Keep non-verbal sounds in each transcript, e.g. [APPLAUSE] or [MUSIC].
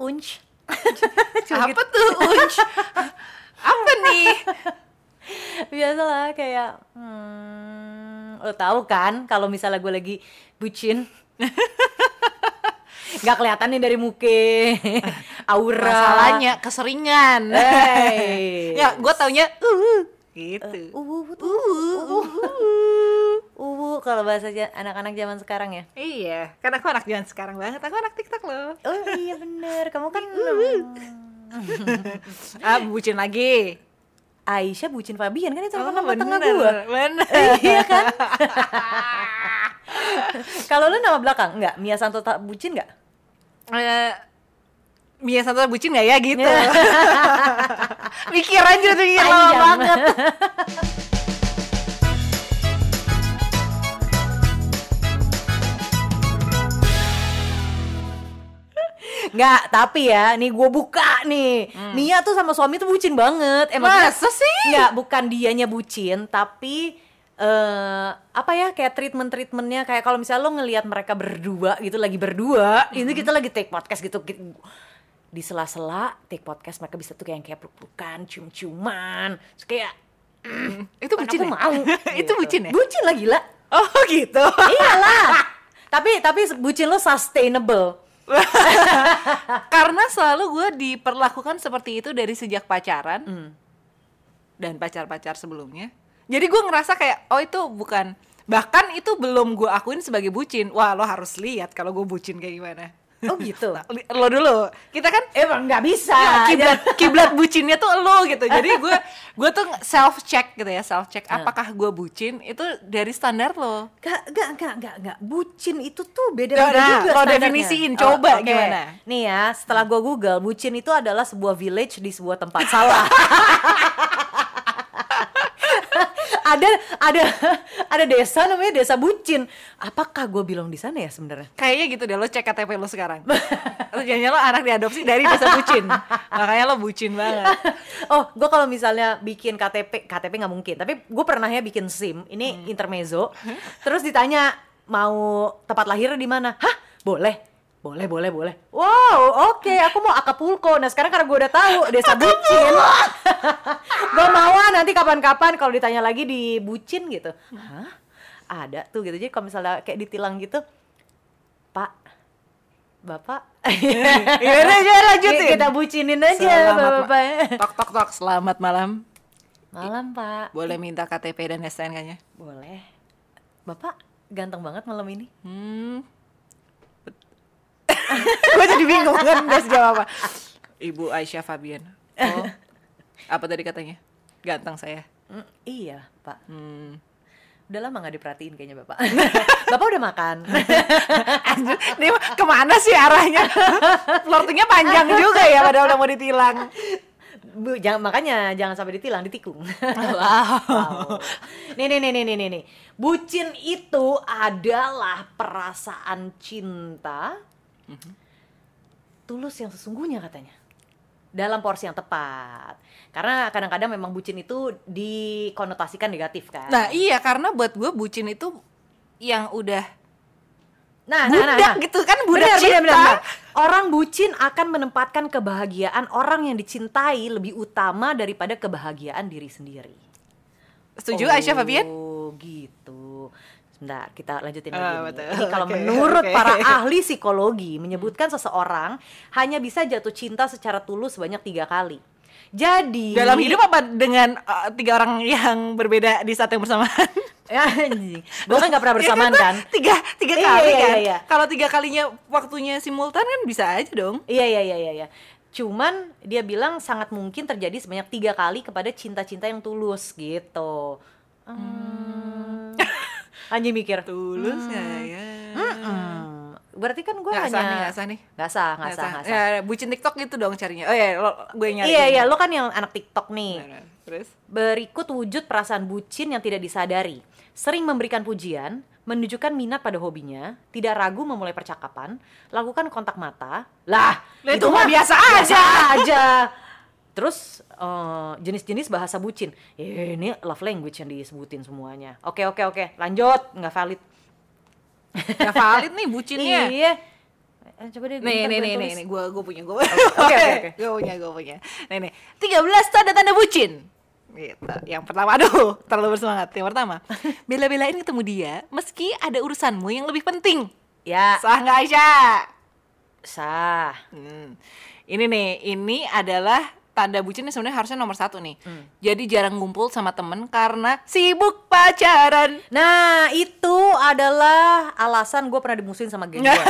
unch. [LAUGHS] Apa tuh unch? Apa nih? Biasalah kayak hmm, lo tahu kan kalau misalnya gue lagi bucin [LAUGHS] nggak kelihatan nih dari muke [LAUGHS] aura Masalahnya keseringan. Hey. ya, gue taunya uh gitu. uwu tuh uwu uwu kalau bahasa anak-anak zaman sekarang ya Iya, kan aku anak zaman sekarang banget. Aku anak TikTok loh. oh iya bener kamu kan [LAUGHS] Ah, bucin lagi. Aisyah bucin Fabian kan itu Oh, nama tengah bener, gua bener. [LAUGHS] iya kan [LAUGHS] kalau lu nama belakang nggak Mia Santota bucin nggak Eh, Mia Santo bucin gak ya gitu? Mikir aja tuh mikir lama banget. Nggak, tapi ya, nih gue buka nih. Mia tuh sama suami tuh bucin banget. Emang Masa sih? Nggak, bukan dianya bucin, tapi eh apa ya kayak treatment treatmentnya kayak kalau misalnya lo ngelihat mereka berdua gitu lagi berdua ini kita lagi take podcast gitu di sela-sela take podcast mereka bisa tuh kayak kayak peluk-pelukan cium-ciuman Terus kayak Itu "Kan bucin ya? mau [LAUGHS] Itu gitu. bucin ya? bucin lah gila Oh gitu. iyalah [LAUGHS] tapi tapi bucin lo sustainable [LAUGHS] Karena selalu gue diperlakukan seperti itu dari sejak pacaran dan pacar-pacar sebelumnya. Jadi gue ngerasa kayak oh itu bukan bahkan itu belum gue akuin sebagai bucin. Wah lo harus lihat kalau gue bucin kayak gimana. Oh gitu [LAUGHS] Nah, lo dulu. Kita kan emang nggak bisa ya, [LAUGHS] kiblat kiblat bucinnya tuh lo gitu. Jadi gue gue tuh self check gitu ya self check. Apakah gue bucin itu dari standar lo? Gak, gak, gak, gak, gak. Bucin itu tuh Nah, beda-beda nah, juga kalau standarnya. definisiin, coba oke. gimana? Nih ya, setelah gua google, bucin itu adalah sebuah village di sebuah tempat salah. [LAUGHS] ada ada [LAUGHS] ada desa namanya desa bucin. Apakah gue bilang di sana ya sebenarnya? Kayaknya gitu deh lo cek KTP lo sekarang. [LAUGHS] Atau jangan lo anak diadopsi dari desa bucin. [LAUGHS] Makanya lo bucin banget. oh, gue kalau misalnya bikin KTP, KTP nggak mungkin. Tapi gue pernah ya bikin SIM. Ini intermezzo. Terus ditanya mau tempat lahir di mana? Hah, boleh. Boleh, boleh, boleh. Wow, oke. Aku mau Acapulco. Nah sekarang karena gue udah tahu desa bucin, [LAUGHS] gue mau ah, nanti kapan-kapan kalau ditanya lagi di bucin gitu. Hah? Ada tuh gitu. Jadi kalau misalnya kayak ditilang gitu, Pak, Bapak, [LAUGHS] Ya udah lanjutin. kita bucinin aja, Bapak. Tok tok tok selamat malam. Malam pak Boleh minta KTP dan STNK-nya? Boleh Bapak ganteng banget malam ini Hmm. [LAUGHS] Gue jadi bingung [LAUGHS] kan gak jawab apa. Ibu Aisyah Fabian. Oh. Apa tadi katanya? Ganteng saya. Mm, Iya pak Hmm. Udah lama gak diperhatiin kayaknya bapak [LAUGHS] Bapak udah makan Ini ke mana sih arahnya? Flirtingnya panjang juga ya padahal udah mau ditilang. Bu, jangan makanya jangan sampai ditilang ditikung Wow. Wow. nih nih nih nih nih nih bucin itu adalah perasaan cinta tulus yang sesungguhnya katanya dalam porsi yang tepat karena kadang-kadang memang bucin itu dikonotasikan negatif kan Nah iya karena buat gue bucin itu yang udah Nah, budak gitu kan budak Benar, cinta. benar, benar, benar. Orang bucin akan menempatkan kebahagiaan orang yang dicintai lebih utama daripada kebahagiaan diri sendiri. Setuju oh, Aisyah Fabian? gitu. Sebentar, kita lanjutin Ah, lagi. nih. betul. Ini kalau menurut oke. para [LAUGHS] ahli psikologi menyebutkan seseorang hanya bisa jatuh cinta secara tulus sebanyak tiga kali. Jadi Dalam hidup apa dengan uh, tiga orang yang berbeda di saat yang bersamaan? [LAUGHS] ya anjing. Gue kan gak pernah bersamaan Ya kan? Tiga, tiga Iya, kali iya, kan? iya, iya. Kalau tiga kalinya waktunya simultan kan bisa aja dong. Iya iya iya iya. iya. Cuman dia bilang sangat mungkin terjadi sebanyak tiga kali kepada cinta-cinta yang tulus gitu. Hmm. [LAUGHS] Anjing mikir. Tulus nggak ya? Hmm. Berarti kan gue hanya nggak sah nih. Nggak sah, nggak sah, nggak sah. Ya, bucin TikTok gitu dong carinya. Oh ya, lo, gue nyari. Iya iya, lo kan yang anak TikTok nih. Nah, nah. Terus? Berikut wujud perasaan bucin yang tidak disadari. Sering memberikan pujian, menunjukkan minat pada hobinya, tidak ragu memulai percakapan, lakukan kontak mata. Lah, Lah, itu mah biasa aja. aja. [LAUGHS] Terus eh, jenis-jenis bahasa bucin. Eh, ini love language yang disebutin semuanya. Oke oke oke, lanjut, nggak valid. Nggak valid nih bucinnya. Iya. Eh, coba deh. Nih, nih, nih, nih, nih, gue gue punya, gue oke, oke. [LAUGHS] gue punya, gue punya. Nih, nih, 13 tanda-tanda bucin. Gitu. Yang pertama, aduh, terlalu bersemangat. Yang pertama, bela-belain ketemu dia meski ada urusanmu yang lebih penting. Ya, Sah nggak Aisyah? sah. Hmm. Ini nih, ini adalah tanda bucin yang sebenarnya harusnya nomor satu nih. Jadi jarang ngumpul sama temen karena sibuk pacaran. Nah, itu adalah alasan gue pernah dimusuhin sama geng gue. [LAUGHS]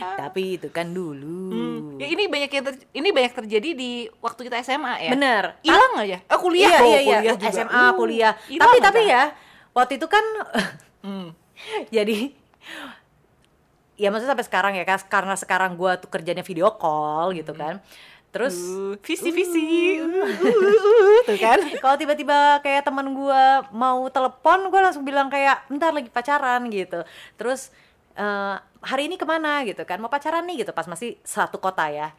Tapi itu kan dulu. Ya ini banyak yang ter- ini banyak terjadi di waktu kita SMA ya. Bener. Hilang aja. Oh kuliah iya, oh, iya, iya. kuliah juga. SMA, Uh, kuliah. hilang Tapi tapi ya, waktu itu kan Hmm. [LAUGHS] jadi ya maksudnya sampai sekarang ya karena sekarang gue tuh kerjanya video call gitu kan. Terus Uh, visi visi. Uh, uh, uh, [LAUGHS] tuh kan. kalau tiba-tiba kayak teman gua mau telepon gue langsung bilang kayak bentar lagi pacaran gitu terus eh, hari ini ke mana gitu kan mau pacaran nih gitu pas masih satu kota ya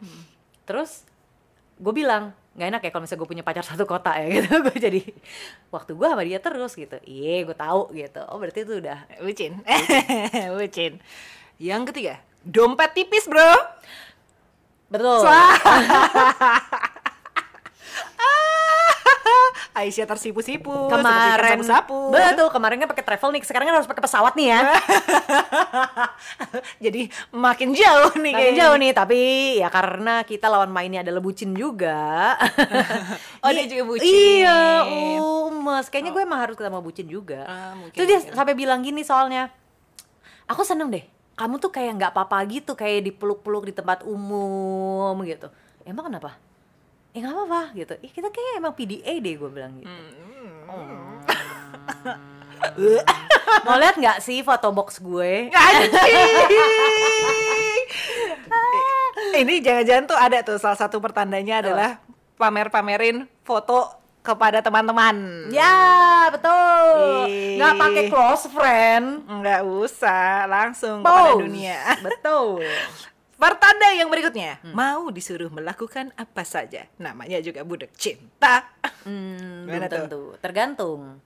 terus gue bilang nggak enak ya kalau misalnya gue punya pacar [LAUGHS] satu kota ya gitu gue jadi waktu gue sama dia terus gitu iya gue tahu gitu oh berarti itu udah Bucin. [LAUGHS] Bucin. Yang ketiga, dompet tipis, Bro. betul [LAUGHS] Aisyah tersipu-sipu kemarin sapu-sapu. betul kemarin kan pakai travel nih sekarang kan harus pakai pesawat nih ya [LAUGHS] Jadi makin jauh nih Makin kayaknya. jauh nih, tapi ya karena kita lawan mainnya adalah bucin juga. [LAUGHS] Oh, dia juga bucin. Iya, umes. Kayaknya gue emang harus ketemu bucin juga. Mungkin, Terus dia sampai bilang gini soalnya, aku seneng deh. Kamu tuh kayak nggak apa-apa gitu, kayak dipeluk-peluk di tempat umum gitu. Emang kenapa? Ya nggak apa-apa gitu. Ih, kita kayak emang PDA deh, gue bilang gitu. Hmm. [LAUGHS] Mau lihat nggak sih foto box gue? Anjing. [LAUGHS] Ini jangan-jangan tuh ada tuh salah satu pertandanya adalah pamer-pamerin foto kepada teman-teman. Ya, betul. Nggak pakai close friend. Nggak usah, langsung kepada Pose. dunia. [LAUGHS] Betul. Pertanda yang berikutnya, mau disuruh melakukan apa saja. Namanya juga budak cinta. Hmm, belum tuh? tentu. Tergantung.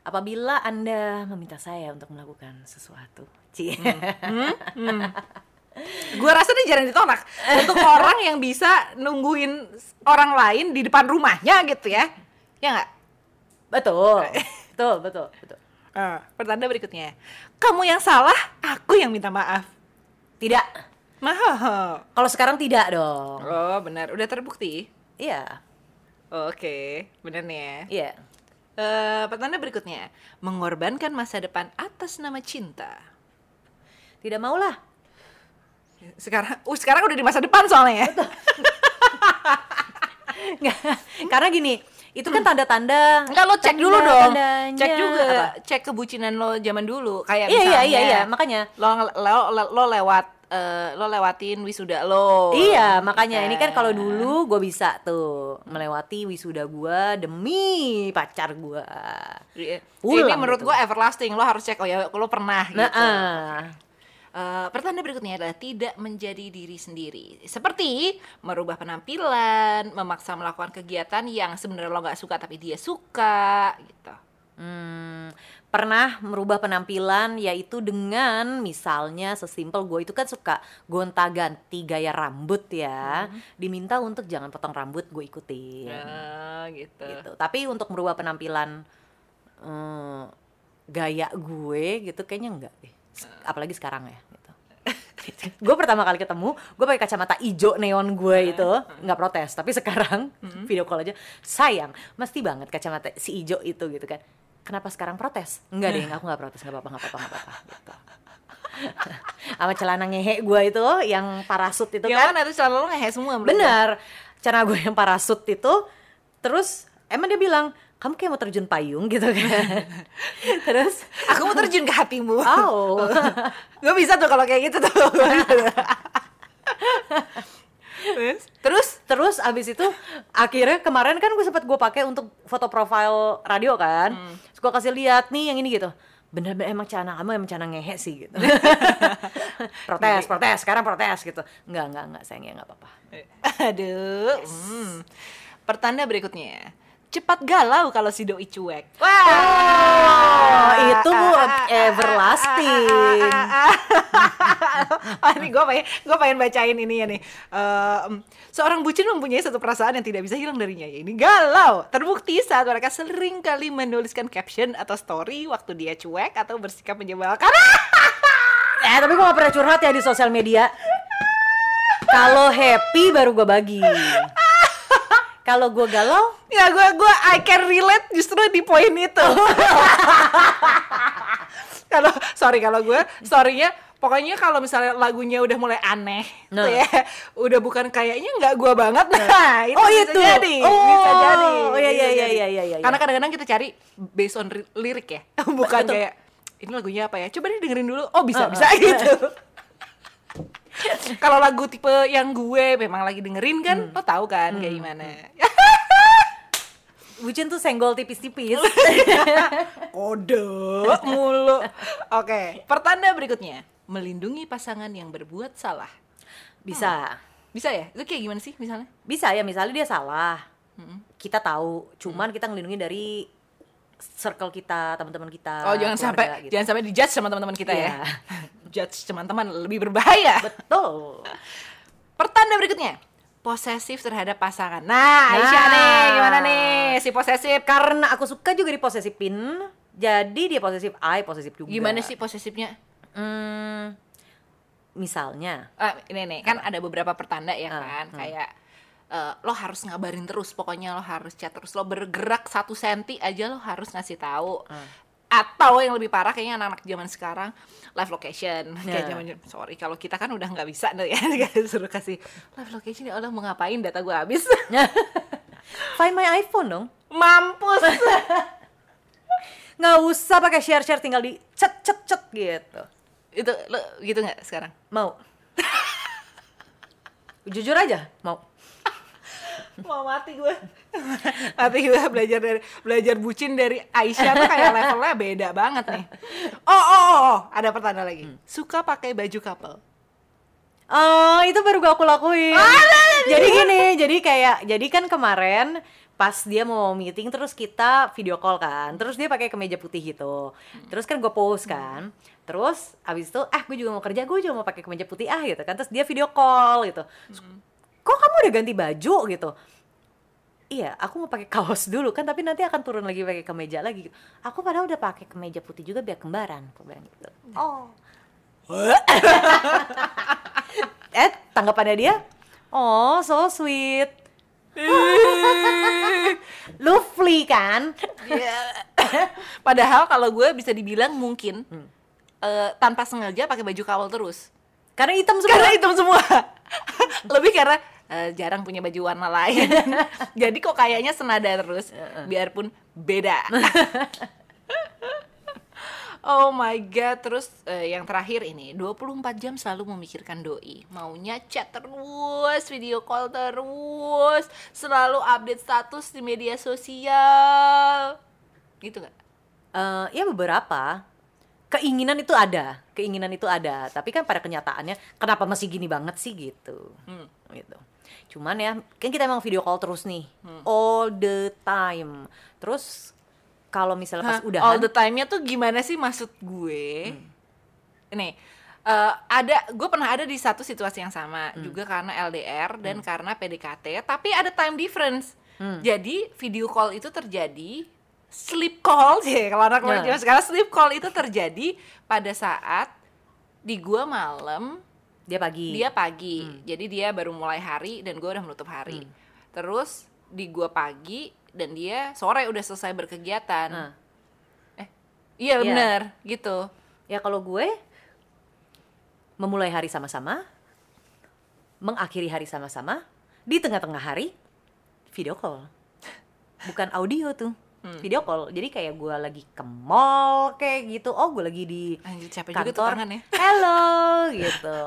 Apabila Anda meminta saya untuk melakukan sesuatu. Cie. [LAUGHS] Hmm. Gua rasa ini jarang ditolak [LAUGHS] untuk orang yang bisa nungguin orang lain di depan rumahnya gitu ya. Ya nggak? betul. [LAUGHS] Betul, betul, betul. Ah, pertanda berikutnya. Kamu yang salah, aku yang minta maaf. Tidak. Mahal. Kalau sekarang tidak dong. Oh, benar. Udah terbukti. Iya. Oke, benar nih ya. Iya. Eh, pertanda berikutnya, mengorbankan masa depan atas nama cinta. Tidak maulah. Sekarang, uh, sekarang udah di masa depan soalnya ya. [LAUGHS] Nggak, Karena gini, itu kan tanda-tanda. Enggak lo cek dulu dong. Cek juga, Apa? cek kebucinan lo zaman dulu. Kayak Iya, iya, misalnya, iya, iya, makanya. lo lo, lo, lo lewat eh, lo lewatin wisuda lo. Iya, makanya ini kan kalau Kan. dulu gue bisa tuh melewati wisuda gue demi pacar gue. Iya. Pulang Ini menurut gitu. gue everlasting. Lo harus cek oh ya lo pernah gitu. Nah, ah. Eh, pertanda berikutnya adalah tidak menjadi diri sendiri. Seperti merubah penampilan, memaksa melakukan kegiatan yang sebenarnya lo nggak suka tapi dia suka gitu. Hmm, pernah merubah penampilan yaitu dengan misalnya sesimpel gue itu kan suka gonta-ganti gaya rambut ya. Diminta untuk jangan potong rambut gue ikutin. Nah, gitu. Gitu. Tapi untuk merubah penampilan eh, gaya gue gitu kayaknya enggak deh. S- Apalagi sekarang ya. [LAUGHS] gue pertama kali ketemu, gue pakai kacamata ijo neon gue itu nggak protes. Tapi sekarang [LAUGHS] video call aja sayang, mesti banget kacamata si ijo itu gitu kan. Kenapa sekarang protes? Enggak deh, aku nggak protes, nggak apa-apa, nggak apa-apa, nggak apa-apa. Gitu. [LAUGHS] Sama celana ngehe gue itu yang parasut itu Yang kan. mana tuh selalu lo ngehe semua Bener, cara gue yang parasut itu, terus emang dia bilang, kamu kayak mau terjun payung gitu kan. [LAUGHS] terus. Aku mau terjun ke hatimu. oh, [LAUGHS] Gak bisa tuh kalau kayak gitu tuh. Terus? terus, terus abis itu akhirnya kemarin kan gue sempat gue pakai untuk foto profile radio kan. Terus gue kasih lihat nih yang ini gitu. Bener-bener emang cana kamu emang cana ngehe sih gitu. [LAUGHS] protes, protes, sekarang protes gitu. Enggak, enggak, enggak sayang ya enggak apa-apa. Aduh. hmm. Pertanda berikutnya. Cepat galau kalau si doi cuek. Oh, itu everlasting. Ah, [LAUGHS] ini gue pengen gue pengen bacain ini ya nih. Eh, em, seorang bucin mempunyai satu perasaan yang tidak bisa hilang darinya. Ya ini galau. Terbukti saat mereka sering kali menuliskan caption atau story waktu dia cuek atau bersikap menyebalkan. [LAUGHS] Eh, tapi gue gak pernah curhat ya di sosial media. Kalau happy baru gue bagi. Kalau gue galau, ya gue gue I can relate justru di poin itu. [LAUGHS] Kalau sorry kalau gue storynya pokoknya kalau misalnya lagunya udah mulai aneh Nah. tuh ya udah bukan kayaknya nggak gue banget [LAUGHS] nah itu Oh, bisa itu. jadi Oh, bisa jadi oh, iya, iya, iya, iya, iya, iya. karena kadang-kadang kita cari based on ri- lirik ya [LAUGHS] bukan Betul. kayak ini lagunya apa ya coba deh dengerin dulu oh bisa Uh-uh. bisa gitu [LAUGHS] kalau lagu tipe yang gue memang lagi dengerin kan Hmm. lo tahu kan kayak gimana [LAUGHS] bucin tuh senggol tipis-tipis. [LAUGHS] kode mulu. Oke, pertanda berikutnya melindungi pasangan yang berbuat salah. Bisa. Bisa ya? Itu kayak gimana sih misalnya? Bisa ya, misalnya dia salah. Mm-mm. Kita tahu, cuman kita ngelindungi dari circle kita, teman-teman kita. Oh, jangan keluarga sampai gitu. jangan sampai dijudge sama teman-teman kita Iya. ya. [LAUGHS] Judge teman-teman lebih berbahaya. Betul. Pertanda berikutnya posesif terhadap pasangan. Nah, Aisyah Nah. nih, gimana nih si posesif? Karena aku suka juga diposesifin, jadi dia posesif, I posesif juga. Gimana sih posesifnya? Hmm, misalnya, Ah, ini nih kan ada beberapa pertanda ya Ah, kan hmm. kayak eh, lo harus ngabarin terus pokoknya lo harus chat terus lo bergerak satu senti aja lo harus ngasih tahu Ah. atau yang lebih parah kayaknya anak-anak zaman sekarang live location [LAUGHS] kayak Ya. zaman sorry kalau kita kan udah nggak bisa nih [LAUGHS] ya suruh kasih live location ya Allah mau ngapain data gue habis find my iPhone dong. mampus [LAUGHS] Nggak usah pakai share-share, tinggal di cet cet cet gitu. itu lo gitu nggak sekarang Mau? Jujur aja, mau. Mau mati gue mati gue belajar dari belajar bucin dari Aisyah tuh kayak levelnya beda banget nih oh oh oh, oh. ada pertanda lagi suka pakai baju couple Oh, itu baru gak aku lakuin. jadi gini, jadi kayak jadi kan kemarin pas dia mau meeting terus kita video call kan. Terus dia pakai kemeja putih gitu. Terus kan gue post kan. Terus abis itu, ah gue juga mau kerja, gue juga mau pakai kemeja putih ah gitu kan. Terus dia video call gitu. Kok kamu udah ganti baju gitu? Iya, aku mau pakai kaos dulu kan, tapi nanti akan turun lagi pakai kemeja lagi. Aku padahal udah pakai kemeja putih juga biar kembaran, aku bilang gitu. Oh. [LAUGHS] eh, tanggapannya dia, oh so sweet. [LAUGHS] Lovely kan? [LAUGHS] Padahal kalau gue bisa dibilang mungkin eh, tanpa sengaja pakai baju kawal terus. Karena hitam semua. Karena hitam semua. Lebih karena eh, jarang punya baju warna lain. [LAUGHS] Jadi kok kayaknya senada terus, biarpun beda. [LAUGHS] Oh my god, terus eh, yang terakhir ini 24 jam selalu memikirkan doi Maunya chat terus, video call terus Selalu update status di media sosial Gitu gak? Eh, ya beberapa keinginan itu ada, keinginan itu ada. Tapi kan pada kenyataannya, kenapa masih gini banget sih gitu, Hmm. gitu. Cuman ya, kan kita emang video call terus nih, all the time. Terus kalau misalnya pas Hah, udahan, all the time-nya tuh gimana sih maksud gue? Nih, eh, ada gue pernah ada di satu situasi yang sama juga karena LDR dan karena PDKT, tapi ada time difference. Jadi video call itu terjadi sleep call [LAUGHS] sih kalau anak zaman sekarang sleep call itu terjadi pada saat di gua malam dia pagi. dia pagi jadi dia baru mulai hari dan gue udah menutup hari terus di gua pagi dan dia sore udah selesai berkegiatan Nah. eh iya Iya. bener gitu Ya kalau gue memulai hari sama-sama, mengakhiri hari sama-sama, di tengah-tengah hari video call. [LAUGHS] Bukan audio tuh. Video call. Jadi kayak gue lagi ke mall kayak gitu. Oh, gue lagi di Anjir capek juga tuh kantor. tangan ya [LAUGHS] Halo gitu.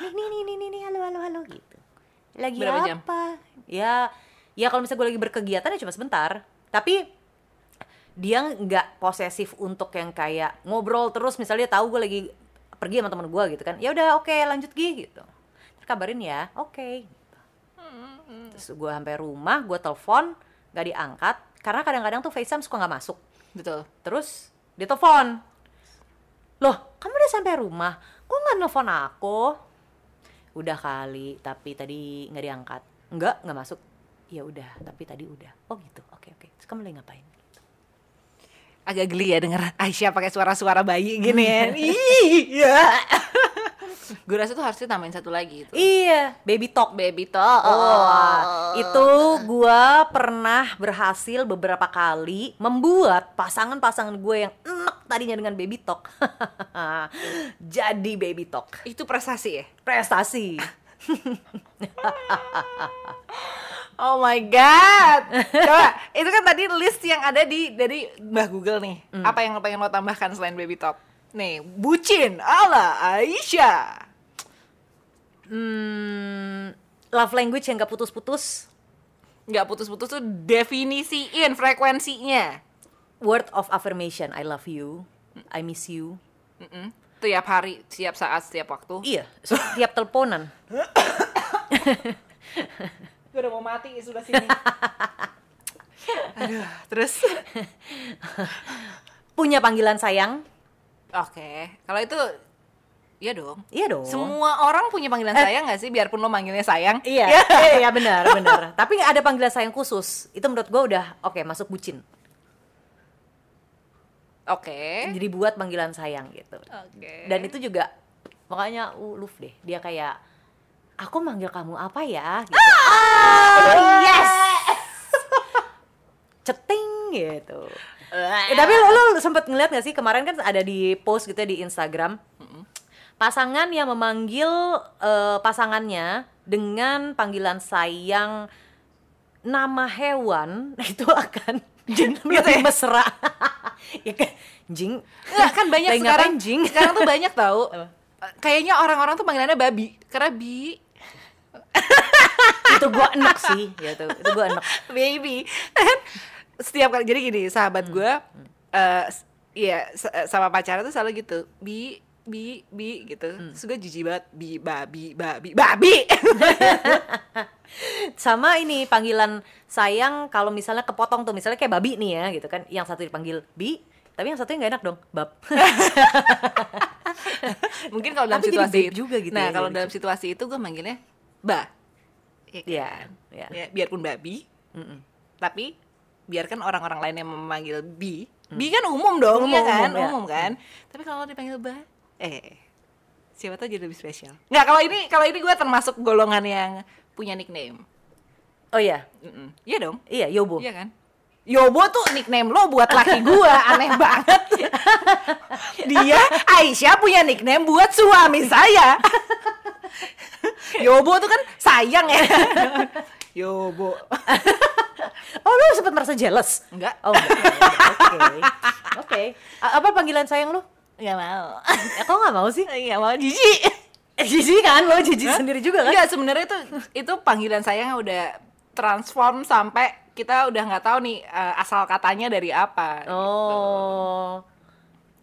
Nih nih nih nih nih, nih halo halo halo gitu. Lagi Berapa apa? jam? Ya ya kalau misalnya gue lagi berkegiatan ya cuma sebentar. Tapi dia nggak posesif untuk yang kayak ngobrol terus misalnya dia tahu gue lagi pergi sama temen gue gitu kan ya udah oke lanjut Gi gitu kabarin ya oke gitu. terus gue sampai rumah gue telepon nggak diangkat karena kadang-kadang tuh FaceTime suka nggak masuk. betul Terus dia telepon. Loh, kamu udah sampai rumah? Kok nggak nelfon aku? Udah kali, tapi tadi nggak diangkat. Enggak, nggak masuk. Ya udah, tapi tadi udah. Oh gitu. Oke oke. Terus kamu lagi ngapain? agak geli ya denger Aisyah pakai suara-suara bayi gini ya iya [LAUGHS] gue rasa tuh harusnya tambahin satu lagi itu Iya, baby talk. baby talk Oh, itu gua pernah berhasil beberapa kali membuat pasangan-pasangan gue yang enak tadinya dengan baby talk. [LAUGHS] Jadi baby talk. itu prestasi ya Prestasi. [LAUGHS] Oh my god. Coba, itu kan tadi list yang ada di dari Mbah Google nih. Apa yang pengen lo tambahkan selain baby talk? Nih, bucin ala Aisyah. Hmm, love language yang gak putus-putus. Nggak putus-putus tuh definisiin frekuensinya. Word of affirmation, I love you. I miss you. Mm-mm. Tiap hari, setiap saat, setiap waktu. Iya, setiap teleponan. [LAUGHS] Gue udah mau mati sudah sini. [LAUGHS] Aduh, terus Punya panggilan sayang. Oke, kalau itu Iya dong. Iya dong. Semua orang punya panggilan sayang gak sih? Biarpun lo manggilnya sayang. [LAUGHS] Iya, iya benar, benar. Tapi ada panggilan sayang khusus. Itu menurut gue udah oke masuk bucin. Oke. Jadi buat panggilan sayang gitu. Oke. Dan itu juga makanya uh, Luf deh. Dia kayak aku manggil kamu apa ya? Gitu. Ah, yes. [LAUGHS] Ceting gitu. Eh, tapi lo, lo sempet ngeliat gak sih kemarin kan ada di post gitu ya di Instagram pasangan yang memanggil eh, pasangannya dengan panggilan sayang nama hewan [LAUGHS] itu akan [LAUGHS] lebih mesra [LAUGHS] ya kan jing Enggak, kan banyak Lagi sekarang. Jing? Sekarang tuh banyak tau. Apa? Kayaknya orang-orang tuh panggilannya babi. Karena bi, itu gua enak sih gitu itu gua enak baby. Setiap kali jadi gini, sahabat Hmm. gue eh s- iya s- sama pacarnya tuh selalu gitu. Bi, bi, bi gitu. Hmm. Terus gue jijik banget. Bi, babi, babi, babi. [LAUGHS] sama ini panggilan sayang kalau misalnya kepotong tuh misalnya kayak babi nih ya gitu kan yang satu dipanggil bi tapi yang satunya nggak enak dong bab [LAUGHS] Mungkin kalau dalam Tapi situasi juga gitu Nah, ya, kalau dalam situasi itu gue manggilnya ba. Iya Iya, kan? iya. Ya, biarpun babi, Mm-mm. tapi biarkan orang-orang lain yang memanggil bi bi kan umum dong Umum, ya kan? umum, ya. umum kan? Tapi kalau dipanggil ba eh siapa tahu jadi lebih spesial. Nggak kalau ini kalau ini gue termasuk golongan yang punya nickname. Oh iya? Mm-mm. iya dong. Iya yobo. Iya kan? Yobo tuh nickname lo buat laki gua [LAUGHS] aneh banget. Dia Aisyah punya nickname buat suami saya. [LAUGHS] Yobo tuh kan sayang ya. Yobo [LAUGHS] oh lu sempat merasa jealous? Enggak. Oh enggak. Oke. Oke. A- apa panggilan sayang lu? Nggak mau. Eh, kok nggak mau sih? Nggak mau jijik. Eh, jijik kan? Lo jijik sendiri juga kan? Enggak, sebenarnya itu itu panggilan sayang udah transform sampai kita udah nggak tahu nih eh, asal katanya dari apa. oh.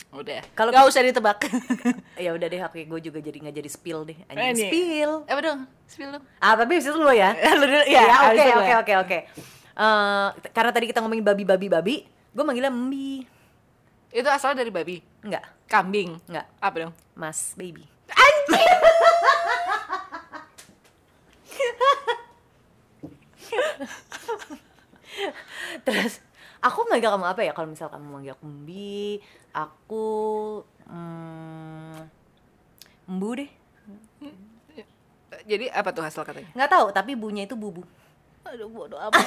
Udah. Kalau- nggak usah ditebak. [LAUGHS] ya udah deh oke gue juga jadi nggak jadi spill deh. Eh, anjing spill. Apa dong? Spill dong. ah tapi itu lo ya? [LAUGHS] Lu dulu, ya ya, oke oke oke oke Eh, karena tadi kita ngomongin babi babi babi gue manggilnya mbi. Itu asal dari babi, enggak kambing. enggak Apa dong? mas baby. Terus aku manggil kamu apa ya kalau misal kamu manggil aku mbi aku hmm, mbu deh. Jadi apa tuh hasil katanya? nggak tahu tapi bunya itu bubu Aduh bodo amat.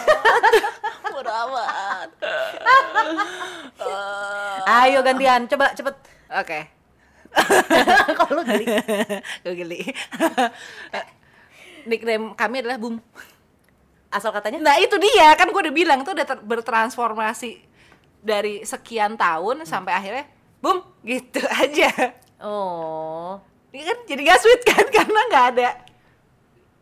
[LAUGHS] bodo amat. [LAUGHS] ayo gantian coba cepet Oke. [LAUGHS] kalau lu geli Gue geli. Nickname kami adalah Bum. asal katanya Nah itu dia kan gue udah bilang tuh udah ter- bertransformasi dari sekian tahun sampai akhirnya boom gitu aja. oh Ini kan jadi gak sweet kan karena nggak ada.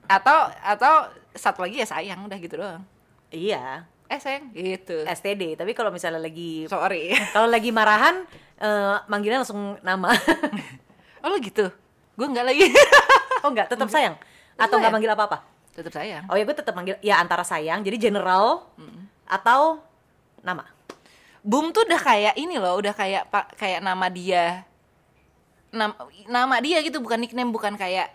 Atau atau satu lagi ya sayang udah gitu doang. iya Eh sayang gitu. STD tapi kalau misalnya lagi Sorry. [LAUGHS] kalau lagi marahan eh, manggilnya langsung nama [LAUGHS] Oh lo gitu. Gue nggak lagi. [LAUGHS] oh enggak tetap sayang atau nggak manggil apa apa Tetap sayang. oh ya gue tetap manggil ya antara sayang jadi general atau nama? Boom tuh udah kayak ini loh, udah kayak pak kayak nama dia. Nama, nama dia gitu bukan nickname, bukan kayak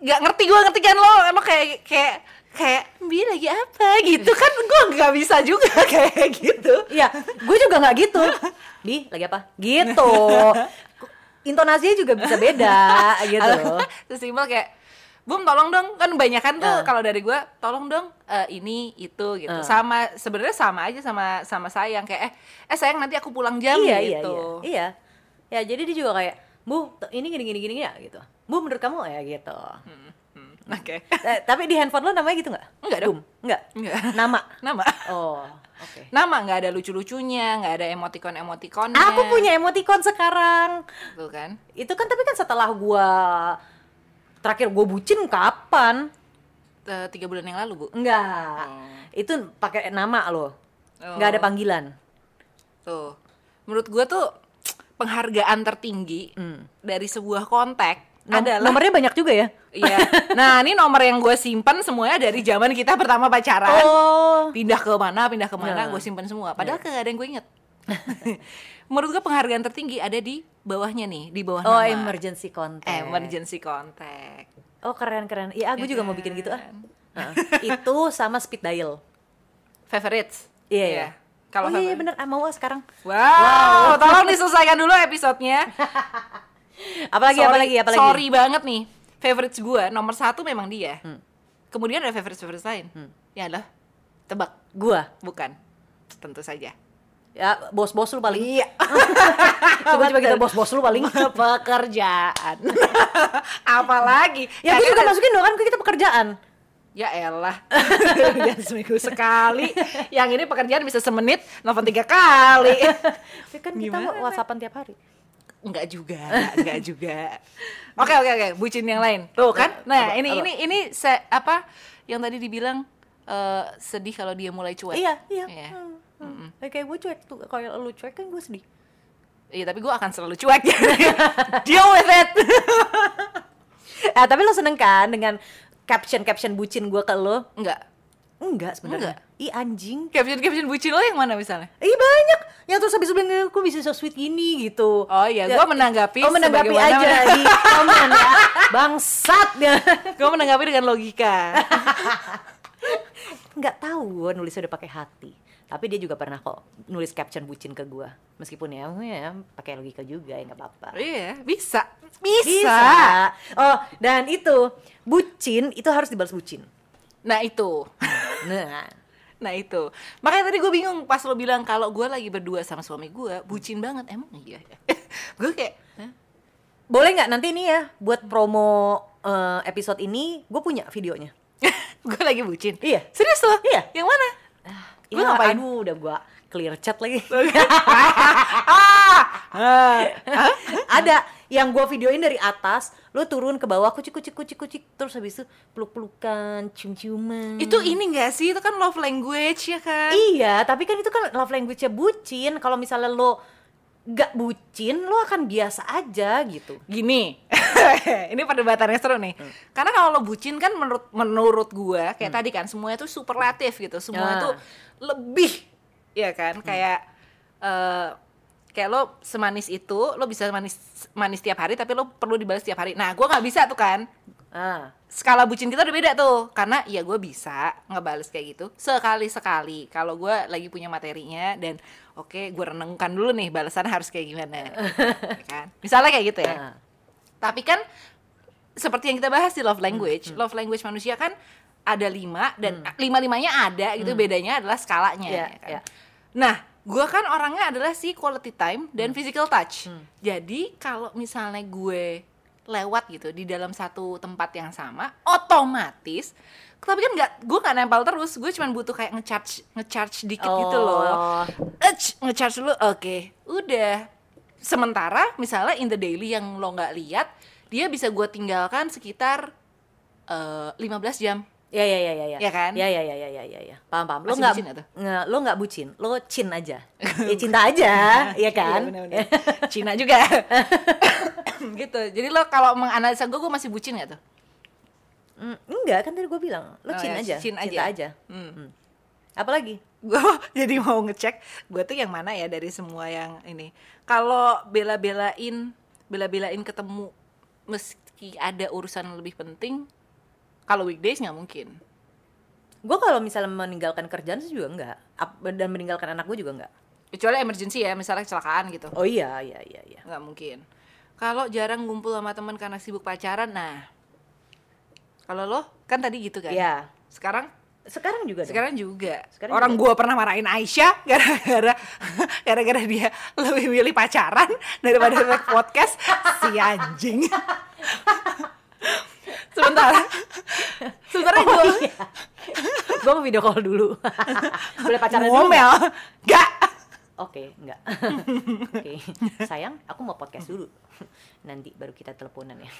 nggak ngerti gue ngerti kan lo lo kayak kayak kayak bi lagi apa gitu kan gue nggak bisa juga [LAUGHS] kayak gitu Iya, gue juga nggak gitu. Di, lagi apa? Gitu. Intonasinya juga bisa beda [LAUGHS] gitu. terus simpel kayak Bum tolong dong kan banyak kan tuh Ah. kalau dari gue tolong dong eh, ini itu gitu Ah. sama sebenarnya sama aja sama sama sayang kayak eh eh sayang nanti aku pulang jam iya, iya, gitu iya. Iya. Ya, jadi dia juga kayak, "Bu, ini gini gini gini ya?" gitu. "Bu, menurut kamu ya gitu." Hmm, hmm, oke Eh, tapi di handphone lo namanya gitu nggak? Nggak dong. Nggak. Nggak. Nama. [LAUGHS] nama Oh, oke. nama nggak ada lucu-lucunya nggak ada emoticon emoticonnya Aku punya emoticon sekarang. tuh kan Itu kan tapi kan setelah gua terakhir gue bucin kapan? Eh, tiga bulan yang lalu bu Enggak. Oh. Itu pakai nama loh. Oh. Nggak ada panggilan. tuh menurut gue tuh penghargaan tertinggi Hmm. dari sebuah kontak Nom- adalah nomornya banyak juga ya? Iya. [LAUGHS] Nah, ini nomor yang gue simpan semuanya dari zaman kita pertama pacaran. Oh. Pindah ke mana, pindah ke mana, Nah. gue simpan semua. Padahal kagak ada yang gue inget. [LAUGHS] Menurut gue penghargaan tertinggi ada di bawahnya nih, di bawah Oh, nama. emergency contact. Emergency contact. Oh, keren-keren. Iya, aku Ya juga mau bikin gitu ah. Heeh. itu sama speed dial. Favorites. Iya, iya. Kalau oh iya, iya bener, ah, mau ah sekarang. Wow, tolong diselesaikan dulu episodenya. [LAUGHS] Apalagi, Sorry- apalagi, apalagi. Sorry banget nih. Favorites gue nomor satu memang dia. Hmm. Kemudian ada favorites favorites lain. Ya adalah tebak, Gua. bukan. Tentu saja. Ya, bos-bos lu paling. Iya. [LAUGHS] Coba-coba kita bos-bos lu paling. pekerjaan. [LAUGHS] Apalagi? ya, gue juga masukin dong kan kita pekerjaan. Ya elah. Dan [LAUGHS] seminggu sekali. Yang ini pekerjaan bisa semenit, nelfon tiga kali. Ya kan kita Gimana? whatsappan tiap hari. Enggak juga, enggak juga. [LAUGHS] Oke oke oke, bucin yang lain. Tuh kan? Nah, Apa- ini apa? ini ini se- apa yang tadi dibilang eh, sedih kalau dia mulai cuek. Iya, iya. Iya. Hmm, hmm. Eh, kayak gue cuek tuh. Kalau lu cuek kan gue sedih. Iya, tapi gue akan selalu cuek. [LAUGHS] Deal with it. Eh, [LAUGHS] tapi lo seneng kan dengan caption-caption bucin gue ke lo? Enggak. Enggak sebenarnya. Enggak. Ih anjing. Caption caption bucin lo yang mana misalnya? Ih banyak yang terus habis bilang kok bisa so sweet gini gitu. Oh iya, gua menanggapi Oh menanggapi aja di komen ya. Bangsat ya. [LAUGHS] Gue menanggapi dengan logika. [LAUGHS] Nggak tahu gue nulisnya udah pakai hati. Tapi dia juga pernah kok nulis caption bucin ke gue. Meskipun ya, ya pakai logika juga ya nggak apa-apa. iya, bisa. Bisa. Bisa. Oh dan itu bucin itu harus dibalas bucin. Nah, itu. [LAUGHS] Nah, Nah, itu. Makanya tadi gue bingung pas lo bilang kalau gue lagi berdua sama suami gue, bucin banget. Emang iya ya? [LAUGHS] gue kayak, "Hah? boleh nggak nanti nih ya buat promo eh, episode ini gue punya videonya. [LAUGHS] gue lagi bucin. Iya. Serius lo? Iya. Yang mana? Iya, Lu ngapain? Aduh, udah gua clear chat lagi. [LAUGHS] ah, ah. Ada yang gua videoin dari atas, lu turun ke bawah kucik kucik kucik kucik terus habis itu peluk-pelukan, cium-ciuman. Itu ini gak sih? Itu kan love language ya kan? Iya, tapi kan itu kan love language-nya bucin. Kalau misalnya lo gak bucin, lo akan biasa aja gitu. Gini, [LAUGHS] ini perdebatannya seru nih. Karena kalau lo bucin kan menurut menurut gue kayak tadi kan semuanya tuh superlatif gitu. Semua Ah. tuh lebih, ya kan? Kayak eh kayak lo semanis itu, lo bisa manis manis tiap hari, tapi lo perlu dibalas tiap hari. Nah, gue nggak bisa tuh kan. Ah, Skala bucin kita udah beda tuh, karena ya gue bisa ngebales kayak gitu sekali sekali. Kalau gue lagi punya materinya dan oke gue renungkan dulu nih balasan harus kayak gimana, [LAUGHS] ya kan? Misalnya kayak gitu ya. ah. Tapi kan seperti yang kita bahas di love language, love language manusia kan ada lima dan lima limanya ada gitu, bedanya adalah skalanya. Iya, ya kan? iya. Nah, gue kan orangnya adalah si quality time dan Hmm. physical touch. Jadi kalau misalnya gue lewat gitu di dalam satu tempat yang sama, otomatis tapi kan nggak gue nggak nempel terus gue cuma butuh kayak ngecharge ngecharge dikit gitu loh Oh. Ech, ngecharge dulu oke udah sementara misalnya in the daily yang lo nggak lihat dia bisa gue tinggalkan sekitar eh, 15 jam Ya ya ya ya ya. Ya kan? Ya ya ya ya ya ya ya. Paham paham. Lo nggak nggak- lo nggak bucin, lo cin aja. [LAUGHS] ya cinta aja, ya kan? Iya, bener-bener. [LAUGHS] Cina juga [COUGHS] gitu jadi lo kalau menganalisa gue gue masih bucin gak tuh Mm, enggak kan tadi gue bilang, lo Oh cin ya, aja, cin cinta aja. aja. Hmm. Apalagi? gue [LAUGHS] jadi mau ngecek gue tuh yang mana ya dari semua yang ini kalau bela-belain bela-belain ketemu meski ada urusan lebih penting kalau weekdays nggak mungkin Gue kalau misalnya meninggalkan kerjaan sih juga enggak. Ap- Dan meninggalkan anak gue juga enggak. kecuali emergency ya misalnya kecelakaan gitu Oh iya, iya, iya, iya. nggak mungkin kalau jarang ngumpul sama teman karena sibuk pacaran nah kalau lo kan tadi gitu kan Iya. sekarang Sekarang juga dong. sekarang juga Sekarang orang gua pernah marahin Aisyah gara-gara [LAUGHS] gara-gara dia lebih milih pacaran daripada [LAUGHS] podcast si anjing [LAUGHS] sementara [LAUGHS] sementara Oh gua iya. gue mau video call dulu. [LAUGHS] Boleh pacaran dulu? ngomel gak Oke, enggak. [LAUGHS] Oke. Sayang, aku mau podcast dulu. Nanti baru kita teleponan ya.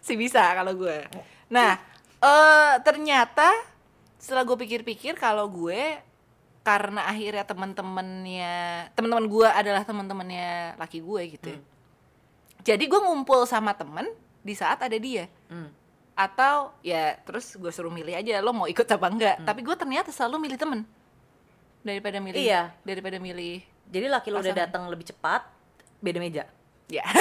sih bisa kalau gue nah eh ternyata setelah gue pikir-pikir kalau gue karena akhirnya teman-temannya teman-teman gue adalah teman-temannya laki gue gitu ya. jadi gue ngumpul sama temen di saat ada dia Hmm. atau ya terus gue suruh milih aja lo mau ikut apa enggak tapi gue ternyata selalu milih temen daripada milih Iya. daripada milih Jadi laki lo udah datang lebih cepat, beda meja. ya [LAUGHS]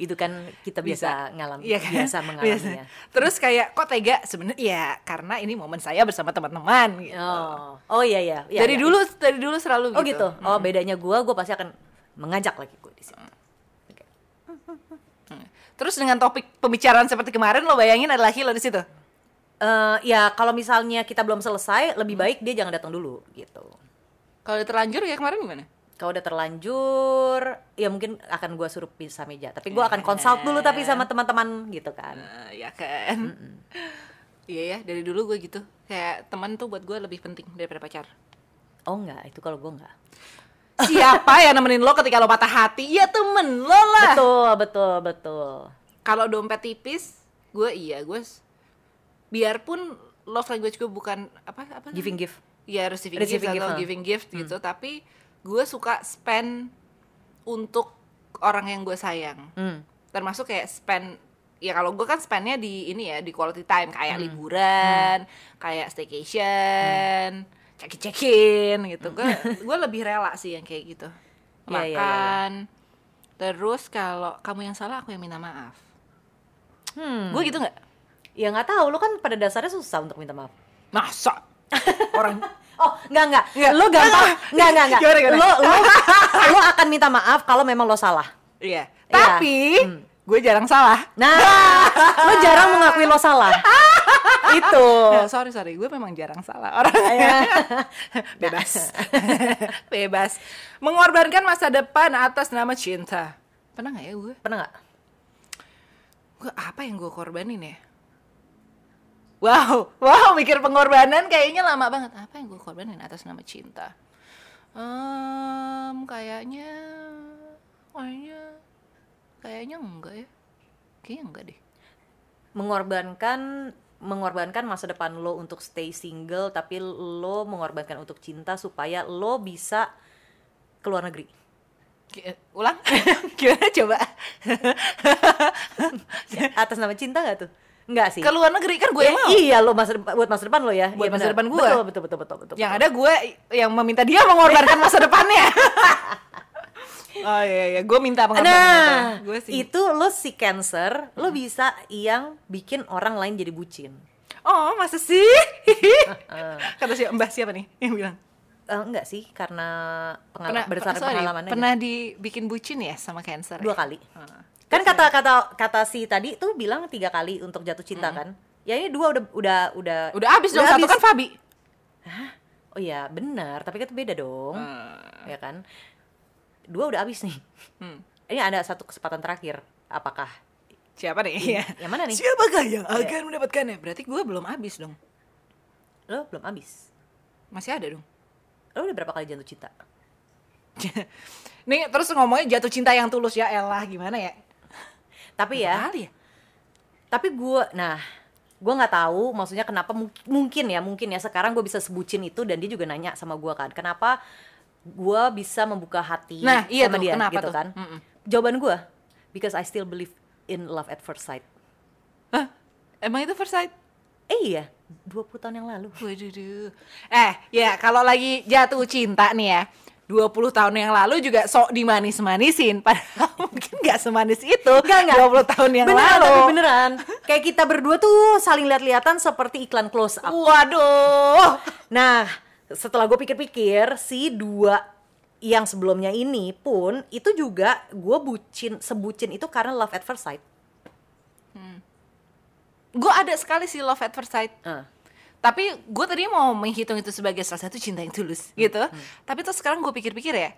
Itu kan kita biasa ngalami, Iya kan? biasa mengalaminya. Biasa. Terus kayak kok tega sebenarnya ya karena ini momen saya bersama teman-teman gitu. Oh, oh iya iya. Iya, dari iya. dulu dari dulu selalu Oh gitu. Oh bedanya gua, gua pasti akan mengajak lagi gue di sini. [LAUGHS] Terus dengan topik pembicaraan seperti kemarin lo bayangin ada laki lo di situ. Eh, ya kalau misalnya kita belum selesai, lebih baik dia jangan datang dulu gitu. Kalau udah terlanjur ya kemarin gimana? Kalau udah terlanjur, ya mungkin akan gua suruh pisah meja. Tapi gua akan consult dulu tapi sama teman-teman gitu kan. Nah, ya kan. Iya ya, dari dulu gue gitu. Kayak teman tuh buat gue lebih penting daripada pacar. Oh enggak, itu kalau gua enggak. Siapa yang nemenin lo ketika lo patah hati? Ya temen lo lah. Betul, betul, betul. Kalau dompet tipis, gue iya, gue biarpun love language gue bukan apa apa? Giving gift. ya receiving, Receiving gift gift, atau huh. giving gift gitu tapi gue suka spend untuk orang yang gue sayang Hmm. termasuk kayak spend ya kalau gue kan spendnya di ini ya di quality time kayak Hmm. liburan kayak staycation cekin cekin gitu gue gue lebih rela sih yang kayak gitu Iya, iya, iya, makan terus kalau kamu yang salah aku yang minta maaf Hmm. gue gitu nggak Ya nggak tahu, lu kan pada dasarnya susah untuk minta maaf. masa orang [LAUGHS] Oh, enggak enggak. Nggak. Lu gampang. Enggak enggak enggak. Gimana, gimana? Lu lu lu akan minta maaf kalau memang lo salah. iya Iya. tapi gue jarang salah Nah, [LAUGHS] lu jarang mengakui lo salah. [LAUGHS] Itu. Ya, sorry sorry, gue memang jarang salah orang. [LAUGHS] Bebas, bebas. Mengorbankan masa depan atas nama cinta. Pernah nggak ya gue? Pernah nggak? Gue apa yang gue korbanin ya? Wow, wow, mikir pengorbanan kayaknya lama banget. Apa yang gue korbanin atas nama cinta? Em, kayaknya, kayaknya, kayaknya enggak ya. Kayaknya enggak deh. Mengorbankan mengorbankan masa depan lo untuk stay single tapi lo mengorbankan untuk cinta supaya lo bisa ke luar negeri. Ki- Ulang? [LAUGHS] Gimana coba? [LAUGHS] Atas nama cinta nggak tuh? Enggak sih. Ke luar negeri kan gue Ya, mau. iya lo masa depan buat masa depan lo ya. Buat Iya, masa depan gua. Betul betul betul betul betul. Yang ada gue yang meminta dia mengorbankan [LAUGHS] masa depannya. Oh iya iya, gue minta pengorbanan Nah, gue sih. itu lo si cancer, lo bisa yang bikin orang lain jadi bucin. Oh masa sih? [LAUGHS] [LAUGHS] Kata siapa Mbah siapa nih yang bilang? Eh, enggak sih, karena Pernah, pengalaman berdasarkan sorry, pengalaman aja. pernah dibikin bucin ya sama cancer? dua ya? kali. Ah. Kan kata kata kata si tadi tuh bilang tiga kali untuk jatuh cinta kan? Ya ini dua udah udah udah Udah habis dong satu kan Fabi. Oh iya benar, tapi kan itu beda dong, Ah. ya kan? Dua udah habis nih. Hmm. Ini ada satu kesempatan terakhir. Apakah? Siapa nih? [LAUGHS] Yang mana nih? Siapakah yang akan mendapatkannya? Berarti gue belum habis dong. Lo belum habis. Masih ada dong. Lo udah berapa kali jatuh cinta? [LAUGHS] Nih terus ngomongnya jatuh cinta yang tulus ya elah gimana ya? Tapi ya, ya? tapi gue nah gue nggak tahu maksudnya kenapa mung- mungkin ya mungkin ya sekarang gue bisa sebutin itu dan dia juga nanya sama gue kan kenapa gue bisa membuka hati Nah, iya sama tuh, dia kenapa gitu tuh? kan Mm-mm. jawaban gue because I still believe in love at first sight Hah? Emang itu first sight? Eh iya, 20 tahun yang lalu. Waduh. Eh, ya kalau lagi jatuh cinta nih ya. 20 tahun yang lalu juga sok dimanis-manisin padahal [LAUGHS] mungkin nggak semanis itu Enggak, enggak. 20 tahun yang beneran, lalu. tapi beneran. Kayak kita berdua tuh saling lihat-lihatan seperti iklan close up. Waduh. Nah, setelah gue pikir-pikir, si dua yang sebelumnya ini pun itu juga gue bucin sebucin itu karena love at first sight. Gue ada sekali sih love at first sight. Ah. Tapi gue tadi mau menghitung itu sebagai salah satu cinta yang tulus gitu. Tapi terus sekarang gue pikir-pikir ya,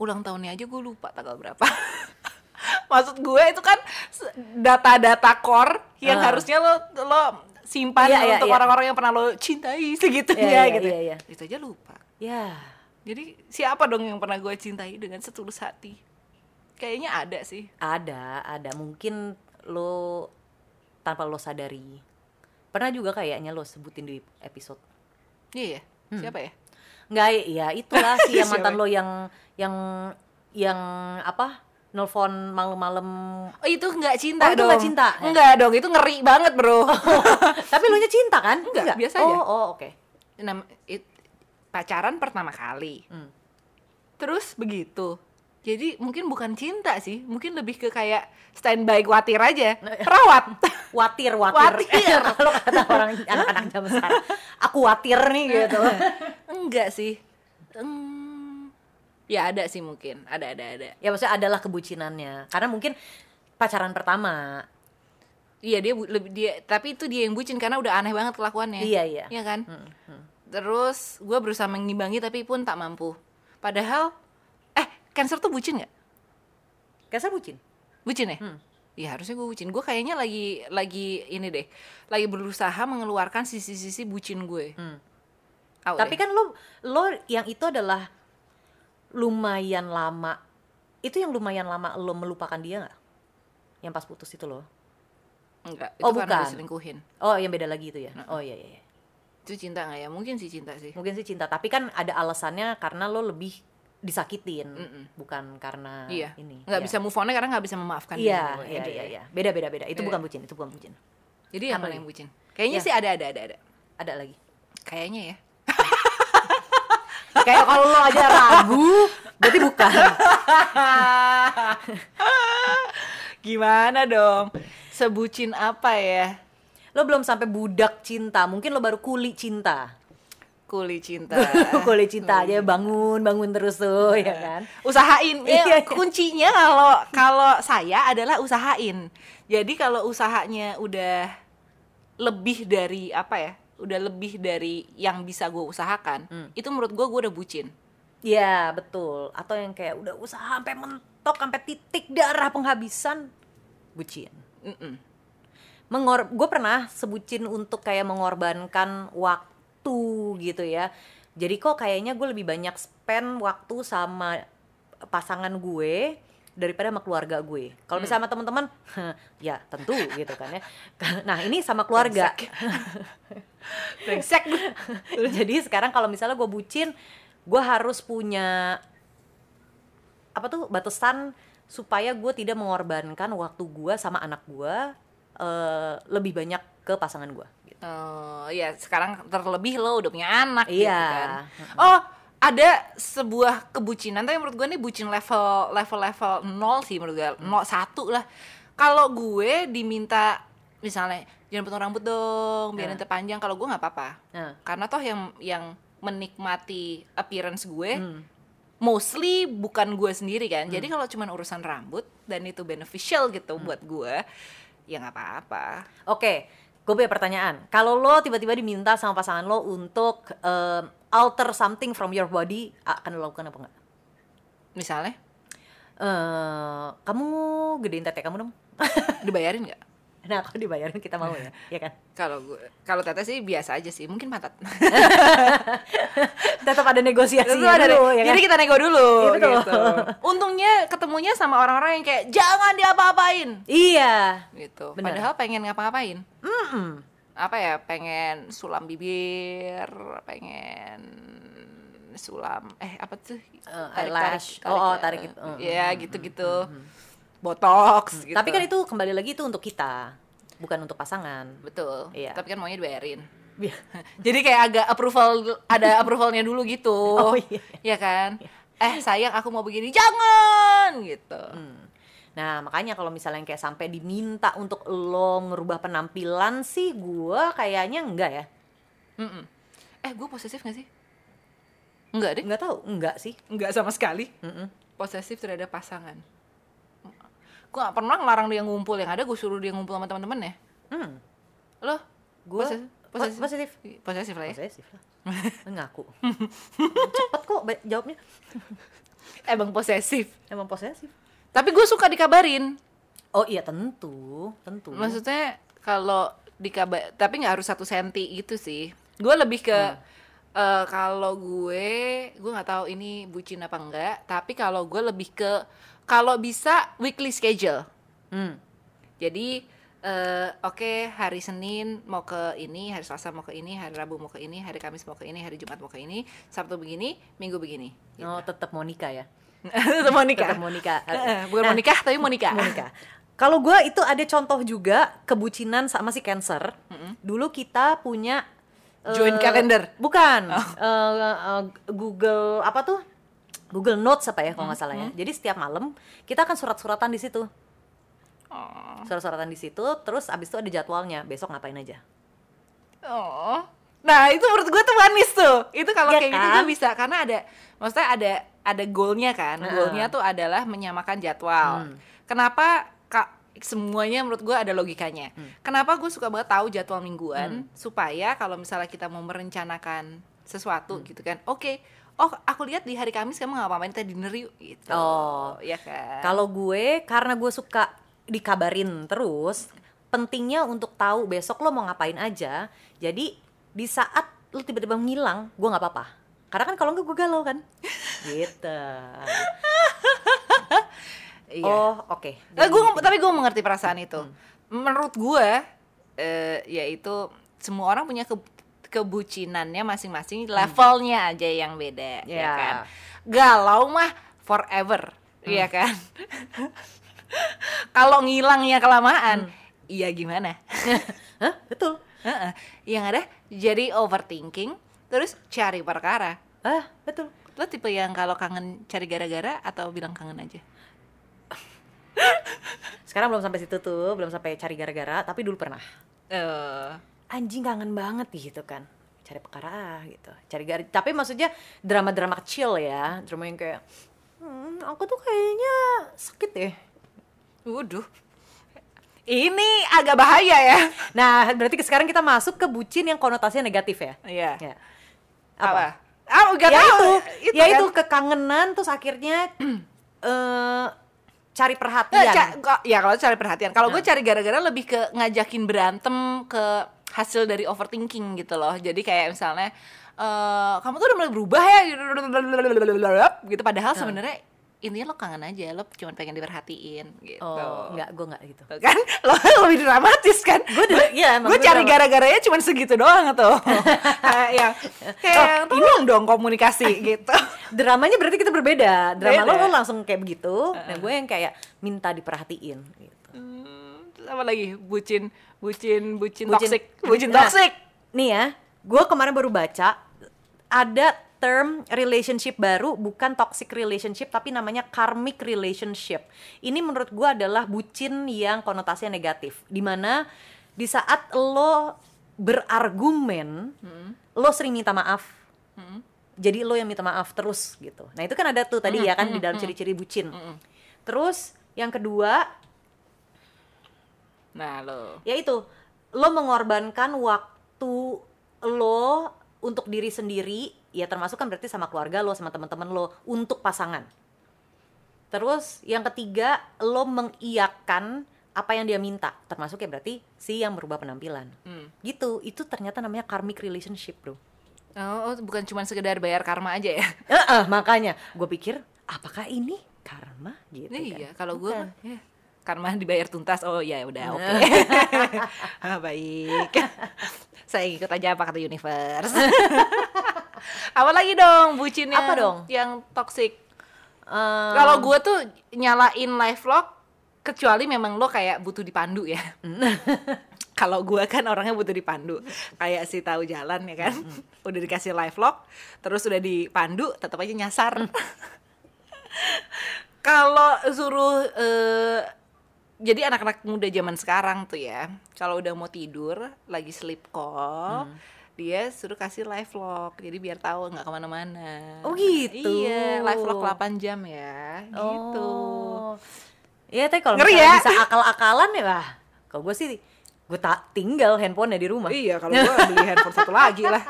ulang tahunnya aja gue lupa tanggal berapa. [LAUGHS] Maksud gue itu kan data-data core yang Ah. harusnya lo lo simpan Iya, iya, untuk iya. orang-orang yang pernah lo cintai [LAUGHS] segitunya Iya, iya, gitu. iya, iya. Itu aja lupa. Ya, Jadi siapa dong yang pernah gue cintai dengan setulus hati? Kayaknya ada sih. ada, ada. Mungkin lo tanpa lo sadari. Pernah juga kayaknya lo sebutin di episode. Iya ya. Siapa ya? Nggak, ya itulah yang [LAUGHS] Siapa? mantan lo yang yang yang apa? Nelfon malam-malam. Oh itu nggak cinta Oh, itu dong. nggak cinta? Nggak dong, itu ngeri banget bro. [LAUGHS] Tapi lo nya cinta kan? Enggak, biasa oh, aja. Oh, oke. Nam- it- pacaran pertama kali. Hmm. Terus begitu. Jadi mungkin bukan cinta sih, mungkin lebih ke kayak standby khawatir aja. [LAUGHS] Perawat. Watir, watir. Watir. [LAUGHS] Kalau kata orang anak-anak zaman sekarang, aku watir nih gitu. Enggak sih. Ya ada sih mungkin, ada ada ada. ya maksudnya adalah kebucinannya. Karena mungkin pacaran pertama. Iya dia lebih dia tapi itu dia yang bucin karena udah aneh banget kelakuannya. Iya, iya. Iya kan? Hmm, hmm. Terus gue berusaha mengimbangi tapi pun tak mampu. Padahal eh cancer tuh bucin nggak? Cancer bucin. Bucin ya? Hmm. Ya harusnya gue bucin. Gue kayaknya lagi lagi ini deh, lagi berusaha mengeluarkan sisi-sisi bucin gue. Hmm. Tapi deh. kan lo lo yang itu adalah lumayan lama. Itu yang lumayan lama lo melupakan dia nggak? Yang pas putus itu loh. enggak, itu Oh, bukan. diselingkuhin. Oh, yang beda lagi itu ya. Oh iya iya. iya. Itu cinta nggak ya? Mungkin sih cinta sih. Mungkin sih cinta, tapi kan ada alasannya karena lo lebih disakitin, Mm-mm. bukan karena iya. ini. Nggak Iya. bisa move on karena nggak bisa memaafkan Iya, dia. iya, Itu iya, ya. iya. Beda, beda, beda. Itu Iya. bukan bucin, itu bukan bucin. Jadi yang Apa mana yang bucin? Kayaknya Iya. sih ada ada ada ada. Ada lagi. Kayaknya ya. Kayak kalau lo aja ragu, berarti bukan. Gimana dong? Sebucin apa ya? Lo belum sampai budak cinta, mungkin lo baru kuli cinta. Kuli cinta. [LAUGHS] kuli cinta aja bangun, bangun terus tuh, ya kan? usahain [LAUGHS] Iya. ya, kuncinya kalau kalau saya adalah usahain jadi kalau usahanya udah lebih dari apa ya udah lebih dari yang bisa gue usahakan Hmm. itu menurut gue gue udah bucin Iya, betul. Atau yang kayak udah usaha sampai mentok, sampai titik darah penghabisan, bucin. Mm-mm. mengor gue pernah sebutin untuk kayak mengorbankan waktu gitu ya jadi kok kayaknya gue lebih banyak spend waktu sama pasangan gue daripada sama keluarga gue. Kalau misalnya sama teman-teman [LAUGHS] ya tentu gitu kan ya. [LAUGHS] Nah ini sama keluarga. Brengsek. [LAUGHS] Jadi sekarang kalau misalnya gue bucin gue harus punya apa tuh batasan supaya gue tidak mengorbankan waktu gue sama anak gue eh, lebih banyak ke pasangan gue gitu. Oh, ya sekarang terlebih lo udah punya anak gitu Iya. kan. Oh, ada sebuah kebucinan tapi menurut gue nih bucin level level level nol sih menurut gue. Nol satu lah. Kalau gue diminta misalnya jangan potong rambut dong, biar Nah. nanti panjang. Kalau gue nggak apa-apa. Nah, Karena toh yang yang menikmati appearance gue hmm. mostly bukan gue sendiri kan. Jadi kalau cuma urusan rambut dan itu beneficial gitu buat gue, ya nggak apa-apa. Oke, gue punya pertanyaan. Kalau lo tiba-tiba diminta sama pasangan lo untuk em, alter something from your body, akan lo lakukan apa enggak? Misalnya Eh, kamu gedein tete kamu dong. dibayarin nggak? Nah, kalau dibayarin kita mau ya, ya kan? Kalau gue kalau Tete sih biasa aja sih, mungkin pantat. [LAUGHS] Tetap ada negosiasi Itu ada dulu, ya kan? Jadi kita nego dulu betul. gitu. Untungnya ketemunya sama orang-orang yang kayak jangan diapa-apain Iya. gitu. Benar. Padahal pengen ngapa-ngapain. Mm-mm. Apa ya? Pengen sulam bibir, pengen sulam eh apa tuh? eyelash. Oh, oh, tarik gitu. Mm, Iya, gitu-gitu. Botox gitu. Tapi kan itu kembali lagi itu untuk kita. bukan untuk pasangan. betul Iya. tapi kan maunya dibayarin Iya. [LAUGHS] jadi kayak agak approval ada approvalnya dulu gitu Oh, iya. ya kan eh sayang aku mau begini jangan gitu Nah, makanya kalau misalnya yang kayak sampai diminta untuk lo ngerubah penampilan sih gua kayaknya enggak ya. Mm-mm. eh gue posesif gak sih enggak deh Enggak tahu, enggak sih. enggak sama sekali Mm-mm. posesif terhadap pasangan gue gak pernah ngelarang dia ngumpul yang ada gue suruh dia ngumpul sama teman-teman ya Hmm. lo Gua Posesif? po- Posesif? positif. posesif lah ya Posesif lah. [LAUGHS] Ngaku. Cepet kok jawabnya. emang posesif Emang posesif. tapi gue suka dikabarin Oh iya tentu, tentu. maksudnya kalau dikabar tapi nggak harus satu senti gitu sih gue lebih ke eh, kalau gue gue nggak tahu ini bucin apa enggak tapi kalau gue lebih ke kalau bisa weekly schedule Hmm. jadi eh, oke hari Senin mau ke ini hari Selasa mau ke ini hari Rabu mau ke ini hari Kamis mau ke ini hari Jumat mau ke ini Sabtu begini Minggu begini Oh, tetap mau nikah ya. Tetap mau nikah Tetap mau nikah. Eh, bukan Nah, mau nikah tapi mau [LAUGHS] nikah. Kalau gue itu ada contoh juga kebucinan sama si Cancer. Dulu kita punya eh, Joint calendar? Bukan. Eh, eh, Google apa tuh? Google Notes apa ya kalau nggak salah ya. Jadi setiap malam kita akan surat-suratan di situ. oh. Surat-suratan di situ. Terus abis itu ada jadwalnya. Besok ngapain aja. Oh. Nah, itu menurut gue tuh manis tuh. Itu kalau Ya kayak gitu kan? gue bisa karena ada maksudnya ada ada goalnya kan. Heeh. Goalnya tuh adalah menyamakan jadwal. Hmm. Kenapa Kak semuanya menurut gue ada logikanya. Hmm. Kenapa gue suka banget tahu jadwal mingguan supaya kalau misalnya kita mau merencanakan sesuatu Hmm. gitu kan. Oke. Oh, aku lihat di hari Kamis kamu ngapain kita dinner yuk gitu. Oh. ya kan. Kalau gue karena gue suka dikabarin terus, pentingnya untuk tahu besok lo mau ngapain aja. Jadi di saat lo tiba-tiba ngilang, gue nggak apa-apa. Karena kan kalau nggak gue galau kan. [LAUGHS] gitu. [LAUGHS] Iya. Oh oke. Eh, gua tapi gue mengerti perasaan itu. Menurut gue, eh, yaitu semua orang punya ke, kebucinannya masing-masing, levelnya aja yang beda, ya Ya. kan. Galau mah forever, ya kan. [LAUGHS] Kalau ngilangnya kelamaan, iya gimana? [LAUGHS] Hah? Betul. Heeh. yang ada jadi overthinking, terus cari perkara. Ah betul. Lo tipe yang kalau kangen cari gara-gara atau bilang kangen aja? [LAUGHS] Sekarang belum sampai situ tuh, belum sampai cari gara-gara, tapi dulu pernah. Eh, Anjing kangen banget gitu kan. Cari perkara ah, gitu. Cari gara tapi maksudnya drama-drama kecil ya, drama yang kayak hmm, aku tuh kayaknya sakit ya. Waduh. Ini agak bahaya ya. Nah, berarti sekarang kita masuk ke bucin yang konotasinya negatif ya. Iya. Ya. Apa? Ah, enggak ya tahu. itu, ya kan? itu kekangenan terus akhirnya [CLEARS THROAT] eh cari perhatian. ca- kok- ya kalau cari perhatian. Kalau gue cari gara-gara lebih ke ngajakin berantem ke hasil dari overthinking gitu loh. Jadi kayak misalnya eh kamu tuh udah mulai berubah ya gitu padahal sebenarnya intinya lo kangen aja lo cuma pengen diperhatiin gitu oh, enggak, gue enggak gitu. Kan [LAUGHS] lo lebih dramatis kan gue iya, emang gue cari gara-garanya cuma segitu doang tuh [LAUGHS] kayak yang kayak tolong dong komunikasi [LAUGHS] gitu Dramanya berarti kita berbeda. Drama lo, Beda. lo langsung kayak begitu, nah gue yang kayak minta diperhatiin gitu. Hmm, apa lagi bucin bucin bucin, Bucin- toxic [LAUGHS] bucin Nah, toxic Nih ya, gue kemarin baru baca ada term relationship baru bukan toxic relationship tapi namanya karmic relationship. Ini menurut gue adalah bucin yang konotasinya negatif. Di mana di saat lo berargumen, lo sering minta maaf. Jadi lo yang minta maaf terus gitu. Nah itu kan ada tuh tadi ya kan di dalam ciri-ciri bucin. Terus yang kedua nah lo. Yaitu lo mengorbankan waktu lo untuk diri sendiri ya termasuk kan berarti sama keluarga lo sama teman-teman lo untuk pasangan. Terus yang ketiga lo mengiyakan apa yang dia minta termasuk ya berarti si yang berubah penampilan. Hmm. gitu itu ternyata namanya karmic relationship bro. Oh, oh, bukan cuma sekedar bayar karma aja ya? Eh, eh, makanya. Gue pikir apakah ini karma? Gitu iya kan. kalau gue ya, karma dibayar tuntas. Oh ya udah oke. [LAUGHS] Ah, baik. [LAUGHS] Saya ikut aja apa kata universe. [LAUGHS] Apa lagi dong bucin yang Apa dong? yang toxic? Eh, kalau gue tuh nyalain live vlog kecuali memang lo kayak butuh dipandu ya. Kalau gua kan orangnya butuh dipandu. Kayak si tahu jalan ya kan? Udah dikasih live vlog terus udah dipandu tetap aja nyasar. Kalau suruh eh, jadi anak-anak muda zaman sekarang tuh ya kalau udah mau tidur lagi sleep call dia suruh kasih live vlog jadi biar tahu nggak ke mana-mana Oh, gitu. iya live vlog 8 jam ya gitu Oh. Iya, tapi kalau ya? bisa akal-akalan ya lah. Kalau gue sih gue tak tinggal handphonenya di rumah. iya kalau gua beli handphone satu lagi lah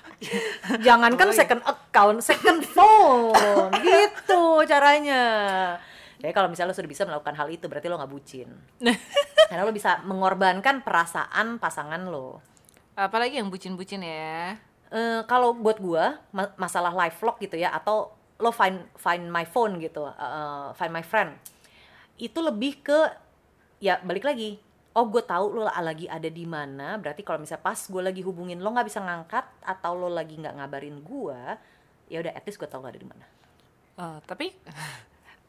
[LAUGHS] Jangankan Oh, iya. second account, second phone. [LAUGHS] gitu caranya. Jadi kalau misalnya lo sudah bisa melakukan hal itu berarti lo nggak bucin. [LAUGHS] Karena lo bisa mengorbankan perasaan pasangan lo. apalagi yang bucin-bucin ya Eh, kalau buat gua ma- masalah live vlog gitu ya atau lo find find my phone gitu, eh, find my friend. Itu lebih ke ya balik lagi. Oh, gue tahu lo lagi ada di mana. Berarti kalau misalnya pas gue lagi hubungin lo nggak bisa ngangkat atau lo lagi nggak ngabarin gua, ya udah least gue tahu lo ada di mana. Oh, tapi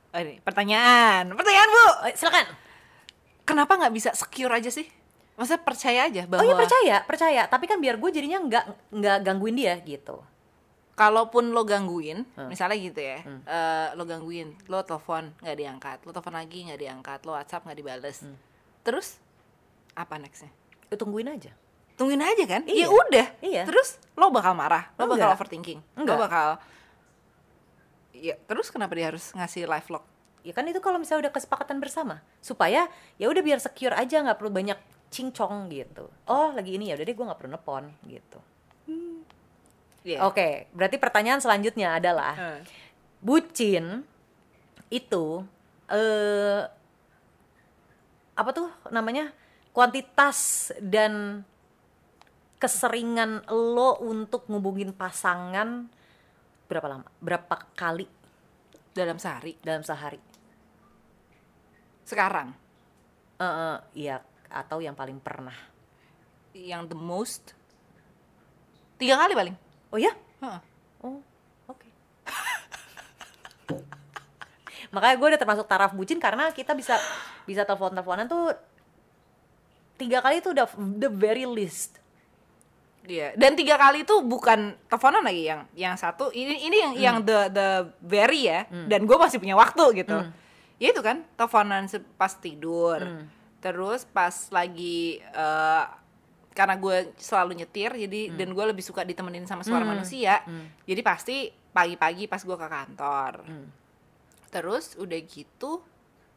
oh, ini pertanyaan pertanyaan bu Eh, silakan. kenapa nggak bisa secure aja sih Maksudnya percaya aja bahwa Oh iya percaya, percaya. Tapi kan biar gue jadinya nggak nggak gangguin dia gitu. kalaupun lo gangguin, Hmm. misalnya gitu ya, eh, lo gangguin, lo telepon nggak diangkat, lo telepon lagi nggak diangkat, lo WhatsApp nggak dibales, Hmm. terus apa nextnya? Lo tungguin aja. Tungguin aja kan? Iya. Ya udah. Iya. Terus lo bakal marah, lo bakal Enggak. overthinking, Enggak. lo bakal, ya terus kenapa dia harus ngasih live vlog? ya kan itu kalau misalnya udah kesepakatan bersama supaya ya udah biar secure aja nggak perlu banyak cincong gitu oh lagi ini ya udah deh gue nggak perlu nepon gitu Iya. oke berarti pertanyaan selanjutnya adalah Eh. bucin itu eh apa tuh namanya kuantitas dan keseringan lo untuk ngubungin pasangan berapa lama? Berapa kali? Dalam sehari? Dalam sehari. Sekarang? Eh, eh, iya atau yang paling pernah. Yang the most? Tiga kali paling. Oh ya Heeh. oh oke. Makanya gue udah termasuk taraf bucin karena kita bisa bisa telepon teleponan tuh tiga kali tuh udah the very least Iya, dan tiga kali itu bukan teleponan lagi yang yang satu. Ini ini yang yang the the very ya, dan gue masih punya waktu gitu. Ya itu kan teleponan pas tidur, terus pas lagi eh, karena gue selalu nyetir, jadi dan gue lebih suka ditemenin sama suara manusia, jadi pasti pagi-pagi pas gue ke kantor. Terus udah gitu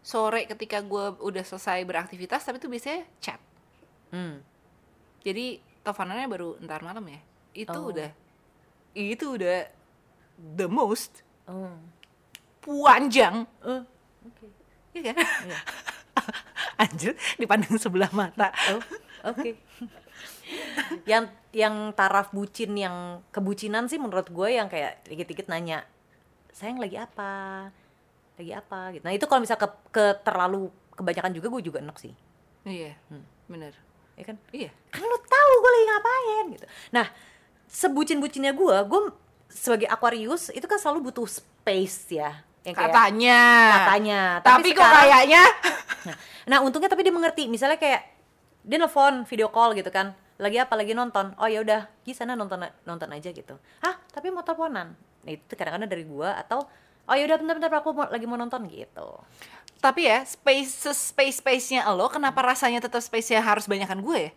sore ketika gue udah selesai beraktivitas, tapi itu biasanya chat. Hmm. jadi teleponannya baru ntar malam ya? Itu Oh. udah. Itu udah the most oh. panjang Eh, oke. Iya kan? Iya. [LAUGHS] anjir dipandang sebelah mata. Oh oke. Yang yang taraf bucin yang kebucinan sih menurut gue yang kayak dikit-dikit nanya sayang lagi apa? Lagi apa? Gitu. Nah itu kalau misal ke, ke terlalu kebanyakan juga gue juga enak sih. Iya bener ya kan iya kan lo tahu gue lagi ngapain gitu nah sebucin-bucinnya gue gue sebagai Aquarius itu kan selalu butuh space ya yang kayak katanya katanya tapi, kok sekarang- kayaknya Nah, nah untungnya tapi dia mengerti. Misalnya kayak dia nelfon video call gitu kan. Lagi apa? Lagi nonton. Oh ya udah, di sana nonton nonton aja gitu. Hah, tapi mau teleponan. Nah, itu kadang-kadang dari gua atau oh ya udah bentar-bentar aku mau, lagi mau nonton gitu. Tapi ya space space space nya lo kenapa rasanya tetap space nya harus banyakan gue ya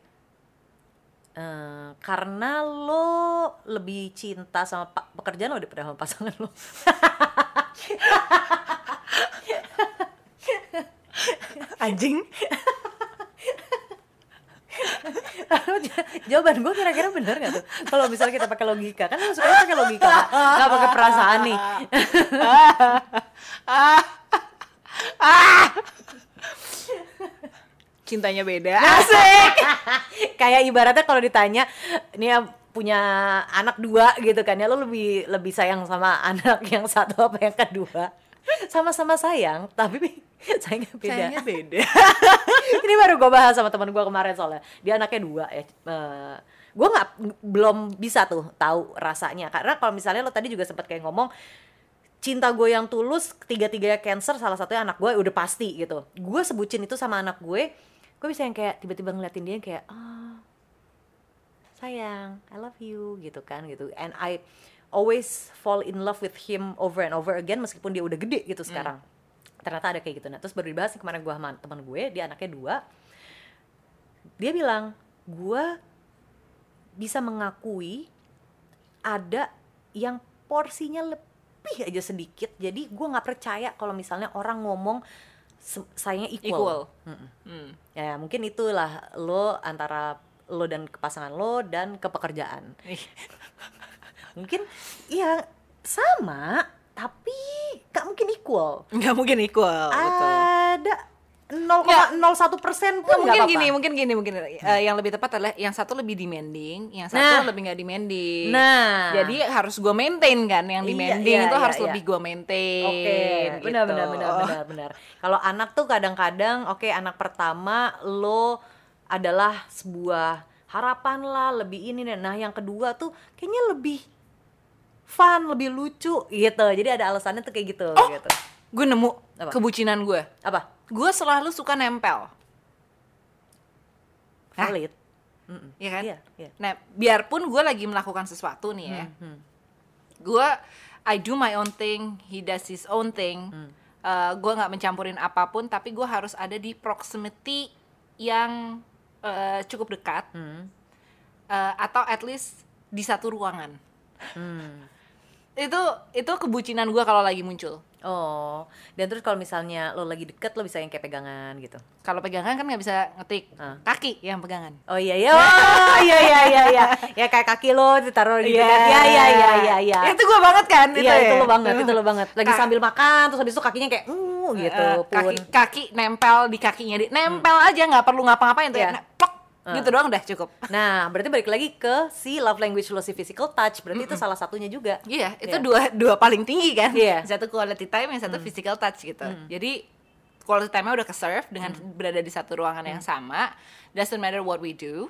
Eh, karena lo lebih cinta sama pekerjaan lo daripada sama pasangan lo. anjing Jawaban gue kira-kira bener gak tuh? Kalau misalnya kita pakai logika, kan lo suka pakai logika, nggak pakai perasaan nih. [LAUGHS] cintanya beda. Asik. [LAUGHS] Kayak ibaratnya kalau ditanya ini ya punya anak dua gitu kan ya lo lebih lebih sayang sama [LAUGHS] anak yang satu apa yang kedua? Sama-sama sayang tapi [LAUGHS] sayangnya beda. Sayangnya beda. Ini baru gue bahas sama teman gue kemarin soalnya. Dia anaknya dua ya. Eh, gue nggak belum bisa tuh tahu rasanya. Karena kalau misalnya lo tadi juga sempat kayak ngomong cinta gue yang tulus tiga tiganya cancer salah satunya anak gue udah pasti gitu. Gue sebutin itu sama anak gue gue bisa yang kayak tiba-tiba ngeliatin dia kayak ah sayang I love you gitu kan gitu. And I always fall in love with him over and over again meskipun dia udah gede gitu sekarang. Ternyata ada kayak gitu. Nah terus baru dibahas kemarin gue sama teman gue dia anaknya dua. Dia bilang gue bisa mengakui ada yang porsinya lebih aja sedikit jadi gue nggak percaya kalau misalnya orang ngomong sayangnya equal, Equal. Mm-mm. Hmm. ya mungkin itulah lo antara lo dan pasangan lo dan ke pekerjaan Ih, [LAUGHS] mungkin iya sama tapi nggak mungkin equal nggak mungkin equal betul ada 0,01 persen pun Nggak, mungkin nggak apa-apa. gini, mungkin gini, mungkin eh, yang lebih tepat adalah yang satu lebih demanding, yang satu Nah. lebih nggak demanding. Nah. jadi harus gue maintain kan, yang Iya, demanding iya, itu iya, harus iya. lebih gue maintain. Oke, benar gitu. benar benar benar benar. Kalau anak tuh kadang-kadang oke anak pertama lo adalah sebuah harapan lah, lebih ini nih. Nah, yang kedua tuh kayaknya lebih fun, lebih lucu gitu. Jadi ada alasannya tuh kayak gitu Oh. gitu. Gue nemu Apa? kebucinan gue. Apa? Gue selalu suka nempel? Valid. Mm-mm. ya kan? Iya, iya. Nah, biarpun gue lagi melakukan sesuatu nih ya, Hmm. gue I do my own thing, he does his own thing. Hmm. gue nggak mencampurin apa pun, tapi gue harus ada di proximity yang eh, cukup dekat, Hmm. eh, atau at least di satu ruangan. Hmm. Itu itu kebucinan gue kalau lagi muncul. Oh, dan terus kalau misalnya lo lagi deket lo bisa yang kayak pegangan gitu. Kalau pegangan kan nggak bisa ngetik, Ah. kaki yang pegangan. Oh iya iya, oh, iya iya iya iya, ya kayak kaki lo ditaruh gitu kan, iya iya iya iya iya. Itu gue banget kan? Iya itu ya? lo banget, itu lo banget. Lagi Ka- sambil makan terus habis itu kakinya kayak uh gitu pun. kaki kaki nempel di kakinya di nempel aja nggak perlu ngapa-ngapain tuh Iya. ya. Plok, gitu doang udah cukup. [LAUGHS] Nah, berarti balik lagi ke si love language lo si physical touch. Berarti itu salah satunya juga. Iya, itu Iya. dua dua paling tinggi kan. Iya. [LAUGHS] Satu quality time, yang satu physical touch gitu. Jadi quality time-nya udah ke-serve dengan berada di satu ruangan yang sama. Doesn't matter what we do.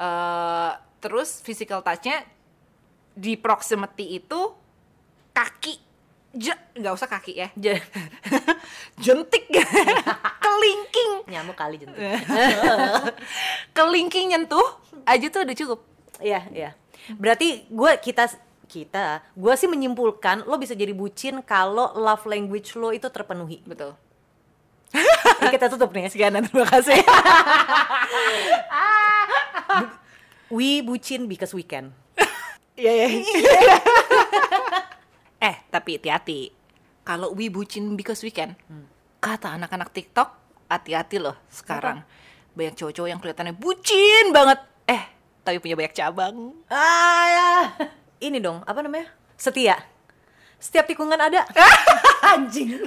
Eh, terus physical touch-nya di proximity itu kaki je nggak usah kaki ya Je- [LAUGHS] jentik [LAUGHS] kelingking Nyamuk kali jentik. [LAUGHS] kelingking nyentuh aja tuh udah cukup Iya, iya. Berarti gue kita kita gue sih menyimpulkan lo bisa jadi bucin kalau love language lo itu terpenuhi. betul Ini kita tutup nih. sekian dan terima kasih We bucin because we can. Iya ya. Eh, tapi hati-hati. Kalau we bucin because we can, kata anak-anak TikTok, hati-hati loh sekarang. Banyak cowok-cowok yang kelihatannya bucin banget. Eh, tapi punya banyak cabang. Ah, ya. [LAUGHS] Ini dong, apa namanya? Setia. Setiap tikungan ada. [LAUGHS] Anjing.